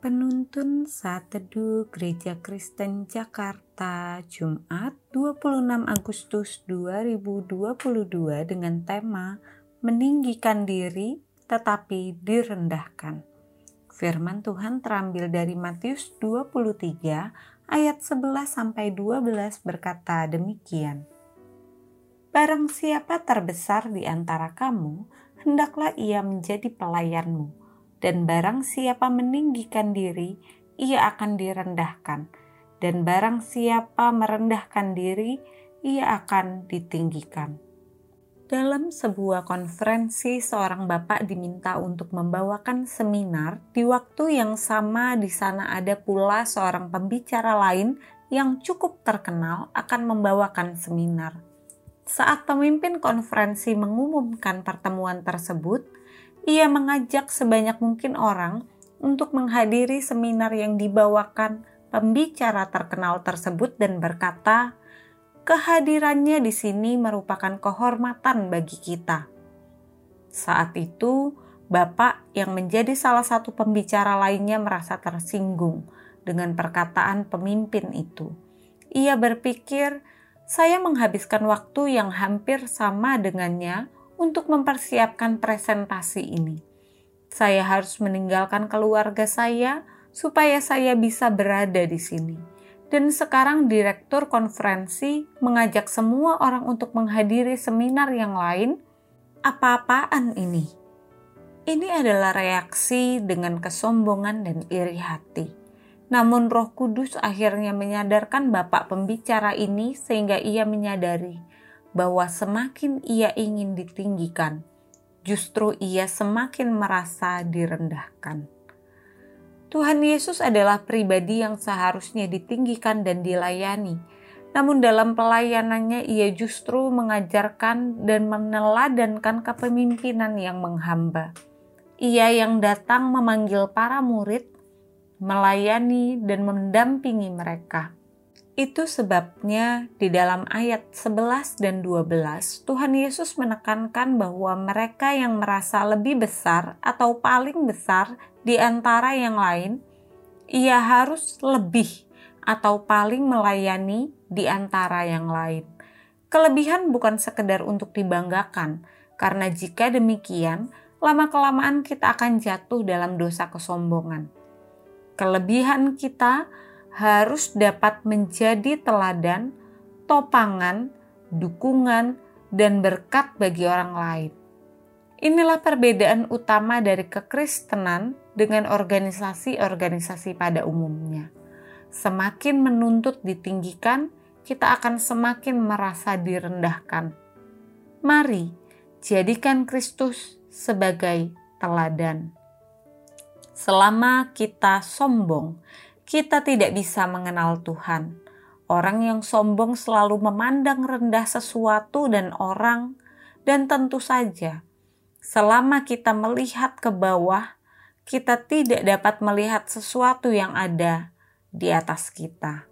Penuntun Saat Teduh Gereja Kristen Jakarta Jumat 26 Agustus 2022 dengan tema Meninggikan diri tetapi direndahkan. Firman Tuhan terambil dari Matius 23 ayat 11 sampai 12 berkata demikian. Barang siapa terbesar di antara kamu, hendaklah ia menjadi pelayanmu dan barang siapa meninggikan diri, ia akan direndahkan, dan barang siapa merendahkan diri, ia akan ditinggikan. Dalam sebuah konferensi, seorang bapak diminta untuk membawakan seminar. Di waktu yang sama, di sana ada pula seorang pembicara lain yang cukup terkenal akan membawakan seminar. Saat pemimpin konferensi mengumumkan pertemuan tersebut, ia mengajak sebanyak mungkin orang untuk menghadiri seminar yang dibawakan pembicara terkenal tersebut dan berkata, "Kehadirannya di sini merupakan kehormatan bagi kita." Saat itu, Bapak yang menjadi salah satu pembicara lainnya merasa tersinggung dengan perkataan pemimpin itu. Ia berpikir, "Saya menghabiskan waktu yang hampir sama dengannya." Untuk mempersiapkan presentasi ini. Saya harus meninggalkan keluarga saya supaya saya bisa berada di sini. Dan sekarang direktur konferensi mengajak semua orang untuk menghadiri seminar yang lain. Apa-apaan ini? Ini adalah reaksi dengan kesombongan dan iri hati. Namun Roh Kudus akhirnya menyadarkan Bapak pembicara ini sehingga ia menyadari bahwa semakin ia ingin ditinggikan, justru ia semakin merasa direndahkan. Tuhan Yesus adalah pribadi yang seharusnya ditinggikan dan dilayani. Namun dalam pelayanannya ia justru mengajarkan dan meneladankan kepemimpinan yang menghamba. Ia yang datang memanggil para murid, melayani dan mendampingi mereka itu sebabnya di dalam ayat 11 dan 12 Tuhan Yesus menekankan bahwa mereka yang merasa lebih besar atau paling besar di antara yang lain, ia harus lebih atau paling melayani di antara yang lain. Kelebihan bukan sekedar untuk dibanggakan, karena jika demikian, lama-kelamaan kita akan jatuh dalam dosa kesombongan. Kelebihan kita harus dapat menjadi teladan, topangan, dukungan, dan berkat bagi orang lain. Inilah perbedaan utama dari kekristenan dengan organisasi-organisasi pada umumnya. Semakin menuntut ditinggikan, kita akan semakin merasa direndahkan. Mari jadikan Kristus sebagai teladan. Selama kita sombong, kita tidak bisa mengenal Tuhan. Orang yang sombong selalu memandang rendah sesuatu dan orang, dan tentu saja, selama kita melihat ke bawah, kita tidak dapat melihat sesuatu yang ada di atas kita.